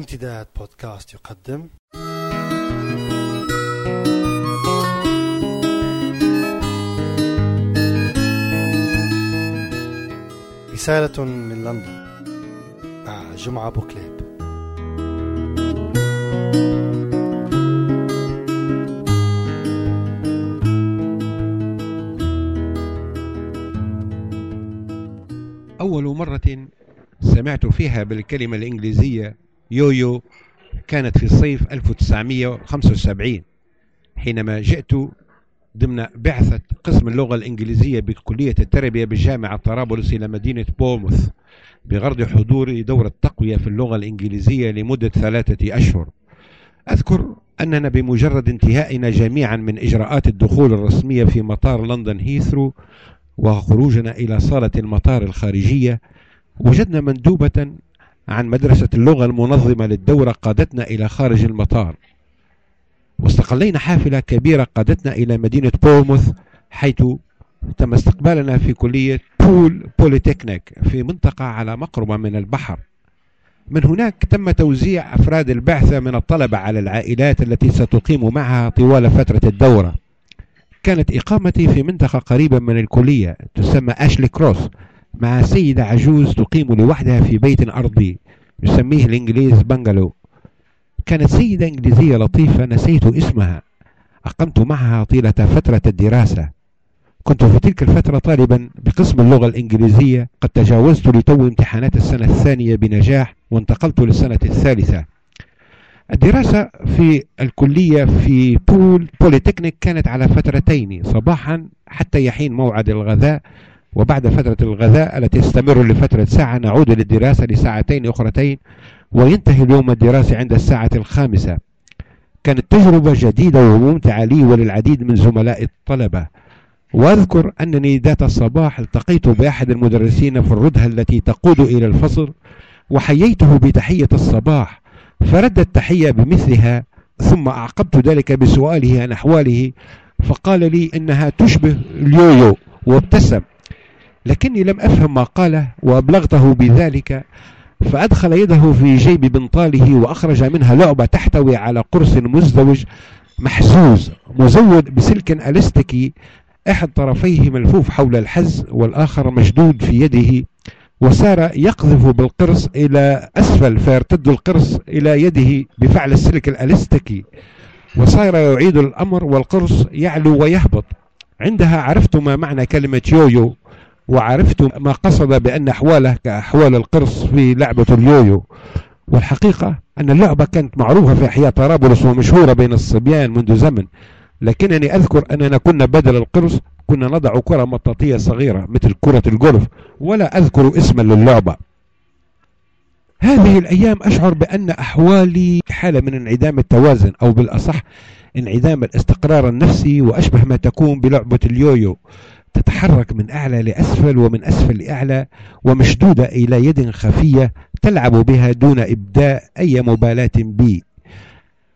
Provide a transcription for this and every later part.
امتداد بودكاست يقدم. رسالة من لندن. مع جمعة بوكليب أول مرة سمعت فيها بالكلمة الإنجليزية يويو كانت في صيف 1975 حينما جئت ضمن بعثة قسم اللغة الإنجليزية بكلية التربية بجامعة طرابلس إلى مدينة بورموث بغرض حضور دورة تقوية في اللغة الإنجليزية لمدة ثلاثة أشهر. أذكر أننا بمجرد انتهائنا جميعا من إجراءات الدخول الرسمية في مطار لندن هيثرو وخروجنا إلى صالة المطار الخارجية وجدنا مندوبة عن مدرسة اللغة المنظمة للدورة قادتنا إلى خارج المطار. واستقلينا حافلة كبيرة قادتنا إلى مدينة بورنموث حيث تم استقبالنا في كلية بول بوليتكنيك في منطقة على مقربة من البحر. من هناك تم توزيع أفراد البعثة من الطلبة على العائلات التي ستقيم معها طوال فترة الدورة. كانت إقامتي في منطقة قريبة من الكلية تسمى أشلي كروس مع سيدة عجوز تقيم لوحدها في بيت أرضي يسميه الإنجليز بنغلو. كانت سيدة إنجليزية لطيفة نسيت اسمها. أقمت معها طيلة فترة الدراسة. كنت في تلك الفترة طالبا بقسم اللغة الإنجليزية. قد تجاوزت لتو امتحانات السنة الثانية بنجاح وانتقلت للسنة الثالثة. الدراسة في الكلية في بول بوليتكنيك كانت على فترتين صباحا حتى يحين موعد الغداء وبعد فترة الغداء التي تستمر لفترة ساعة نعود للدراسة لساعتين أخرتين وينتهي اليوم الدراسي عند الساعة الخامسة. كانت تجربة جديدة وممتعة لي وللعديد من زملاء الطلبة. وأذكر أنني ذات الصباح التقيت بأحد المدرسين في الردهة التي تقود إلى الفصل وحييته بتحية الصباح. فرد التحية بمثلها ثم أعقبت ذلك بسؤاله عن أحواله فقال لي إنها تشبه اليويو وابتسم. لكني لم أفهم ما قاله وأبلغته بذلك فأدخل يده في جيب بنطاله وأخرج منها لعبة تحتوي على قرص مزدوج محزوز مزود بسلك ألستيكي أحد طرفيه ملفوف حول الحز والآخر مشدود في يده وسار يقذف بالقرص إلى أسفل فيرتد القرص إلى يده بفعل السلك الألستيكي وصار يعيد الأمر والقرص يعلو ويهبط. عندها عرفت ما معنى كلمة يويو وعرفت ما قصد بأن أحواله كأحوال القرص في لعبة اليويو. والحقيقة أن اللعبة كانت معروفة في أحياء طرابلس ومشهورة بين الصبيان منذ زمن. لكنني أذكر أننا كنا بدل القرص كنا نضع كرة مطاطية صغيرة مثل كرة الجولف ولا أذكر اسما للعبة. هذه الأيام أشعر بأن أحوالي حالة من انعدام التوازن أو بالأصح انعدام الاستقرار النفسي وأشبه ما تكون بلعبة اليويو. تتحرك من أعلى لأسفل ومن أسفل لأعلى ومشدودة إلى يد خفية تلعب بها دون إبداء أي مبالاة بي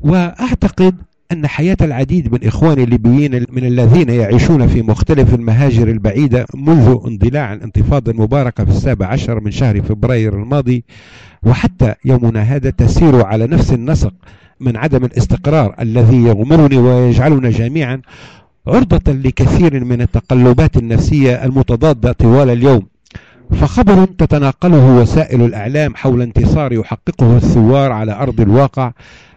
وأعتقد أن حياة العديد من إخواني الليبيين من الذين يعيشون في مختلف المهاجر البعيدة منذ اندلاع الانتفاضة المباركة في السابع عشر من شهر فبراير الماضي وحتى يومنا هذا تسير على نفس النسق من عدم الاستقرار الذي يغمرني ويجعلنا جميعا عرضة لكثير من التقلبات النفسية المتضادة طوال اليوم فخبر تتناقله وسائل الأعلام حول انتصار يحققه الثوار على أرض الواقع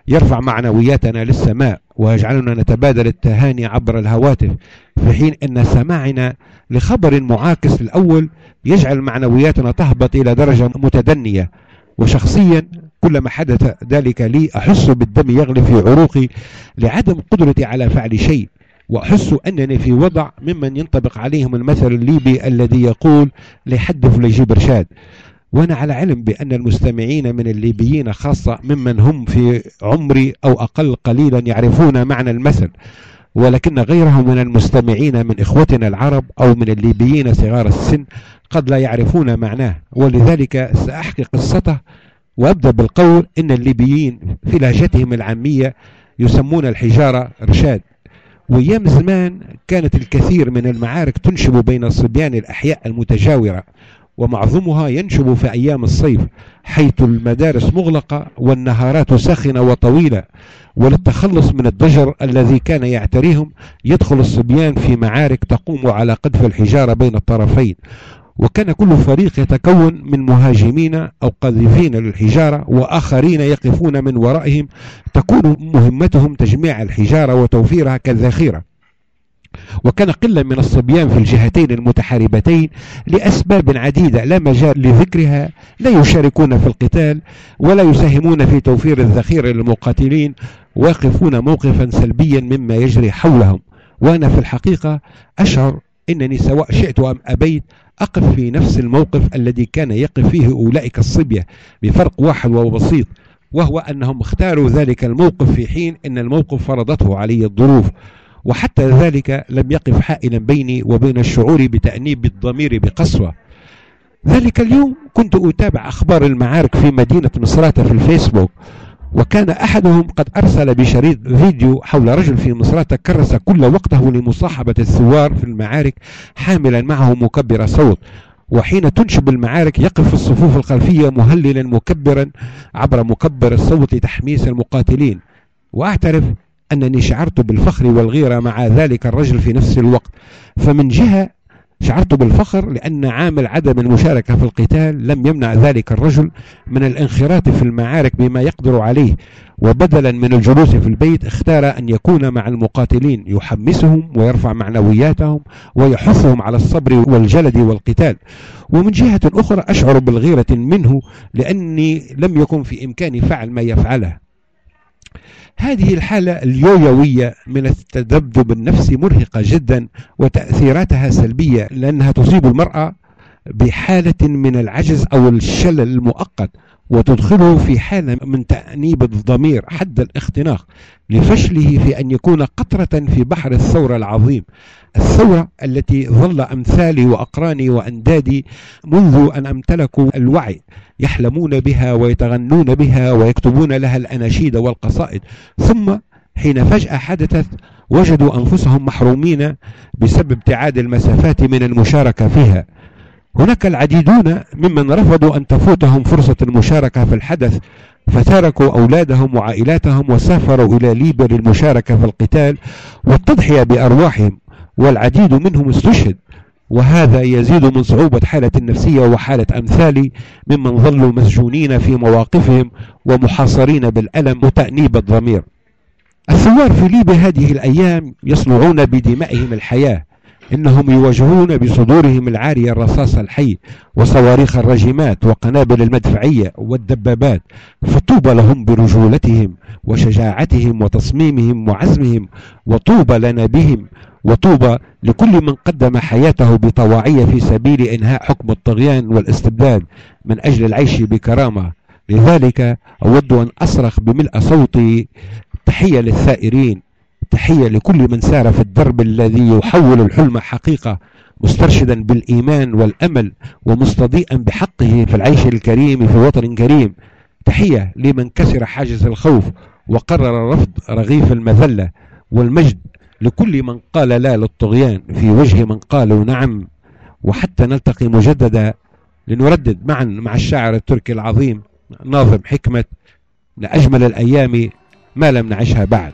يرفع معنوياتنا للسماء ويجعلنا نتبادل التهاني عبر الهواتف في حين أن سماعنا لخبر معاكس الأول يجعل معنوياتنا تهبط إلى درجة متدنية. وشخصيا كلما حدث ذلك لي أحس بالدم يغلي في عروقي لعدم قدرتي على فعل شيء. وأحس أنني في وضع ممن ينطبق عليهم المثل الليبي الذي يقول لحدف لجيب رشاد وأنا على علم بأن المستمعين من الليبيين خاصة ممن هم في عمري أو أقل قليلا يعرفون معنى المثل ولكن غيرهم من المستمعين من إخوتنا العرب أو من الليبيين صغار السن قد لا يعرفون معناه. ولذلك سأحكي قصته وأبدأ بالقول إن الليبيين في لهجتهم العامية يسمون الحجارة رشاد. وأيام زمان كانت الكثير من المعارك تنشب بين الصبيان الأحياء المتجاورة ومعظمها ينشب في أيام الصيف حيث المدارس مغلقة والنهارات ساخنة وطويلة وللتخلص من الضجر الذي كان يعتريهم يدخل الصبيان في معارك تقوم على قذف الحجارة بين الطرفين. وكان كل فريق يتكون من مهاجمين أو قاذفين للحجارة وآخرين يقفون من ورائهم تكون مهمتهم تجميع الحجارة وتوفيرها كالذخيرة وكان قلة من الصبيان في الجهتين المتحاربتين لأسباب عديدة لا مجال لذكرها لا يشاركون في القتال ولا يساهمون في توفير الذخيرة للمقاتلين واقفون موقفا سلبيا مما يجري حولهم. وأنا في الحقيقة أشعر أنني سواء شئت أم أبيت أقف في نفس الموقف الذي كان يقف فيه أولئك الصبية بفرق واحد وبسيط وهو أنهم اختاروا ذلك الموقف في حين أن الموقف فرضته علي الظروف وحتى ذلك لم يقف حائلا بيني وبين الشعور بتأنيب الضمير بقسوة. ذلك اليوم كنت أتابع أخبار المعارك في مدينة مصراتة في الفيسبوك وكان أحدهم قد أرسل بشريط فيديو حول رجل في مصراتة كرس كل وقته لمصاحبة الثوار في المعارك حاملا معه مكبر صوت. وحين تنشب المعارك يقف في الصفوف الخلفية مهللا مكبرا عبر مكبر الصوت لتحميس المقاتلين. وأعترف أنني شعرت بالفخر والغيرة مع ذلك الرجل في نفس الوقت. فمن جهة شعرت بالفخر لأن عامل عدم المشاركة في القتال لم يمنع ذلك الرجل من الانخراط في المعارك بما يقدر عليه وبدلا من الجلوس في البيت اختار أن يكون مع المقاتلين يحمسهم ويرفع معنوياتهم ويحثهم على الصبر والجلد والقتال. ومن جهة أخرى أشعر بالغيرة منه لأني لم يكن في إمكاني فعل ما يفعله. هذه الحالة اليويوية من التذبذب النفسي مرهقة جدا وتأثيراتها سلبية لأنها تصيب المرأة بحالة من العجز أو الشلل المؤقت. وتدخله في حالة من تأنيب الضمير حد الاختناق لفشله في أن يكون قطرة في بحر الثورة العظيم. الثورة التي ظل أمثالي وأقراني وأندادي منذ أن أمتلكوا الوعي يحلمون بها ويتغنون بها ويكتبون لها الأناشيد والقصائد. ثم حين فجأة حدثت وجدوا أنفسهم محرومين بسبب ابتعاد المسافات من المشاركة فيها. هناك العديدون ممن رفضوا أن تفوتهم فرصة المشاركة في الحدث فتركوا أولادهم وعائلاتهم وسافروا إلى ليبيا للمشاركة في القتال والتضحية بأرواحهم والعديد منهم استشهد وهذا يزيد من صعوبة حالة النفسية وحالة أمثالي ممن ظلوا مسجونين في مواقفهم ومحاصرين بالألم وتأنيب الضمير. الثوار في ليبيا هذه الأيام يصنعون بدمائهم الحياة إنهم يواجهون بصدورهم العارية الرصاص الحي وصواريخ الرجمات وقنابل المدفعية والدبابات فطوبى لهم برجولتهم وشجاعتهم وتصميمهم وعزمهم وطوبى لنا بهم وطوبى لكل من قدم حياته بطواعية في سبيل إنهاء حكم الطغيان والاستبداد من أجل العيش بكرامة. لذلك أود أن أصرخ بملء صوتي تحية للثائرين تحية لكل من سار في الدرب الذي يحول الحلم حقيقة مسترشدا بالإيمان والأمل ومستضيئا بحقه في العيش الكريم في وطن كريم. تحية لمن كسر حاجز الخوف وقرر رفض رغيف المذلة والمجد لكل من قال لا للطغيان في وجه من قالوا نعم. وحتى نلتقي مجددا لنردد معا مع الشاعر التركي العظيم ناظم حكمة لأجمل الأيام ما لم نعشها بعد.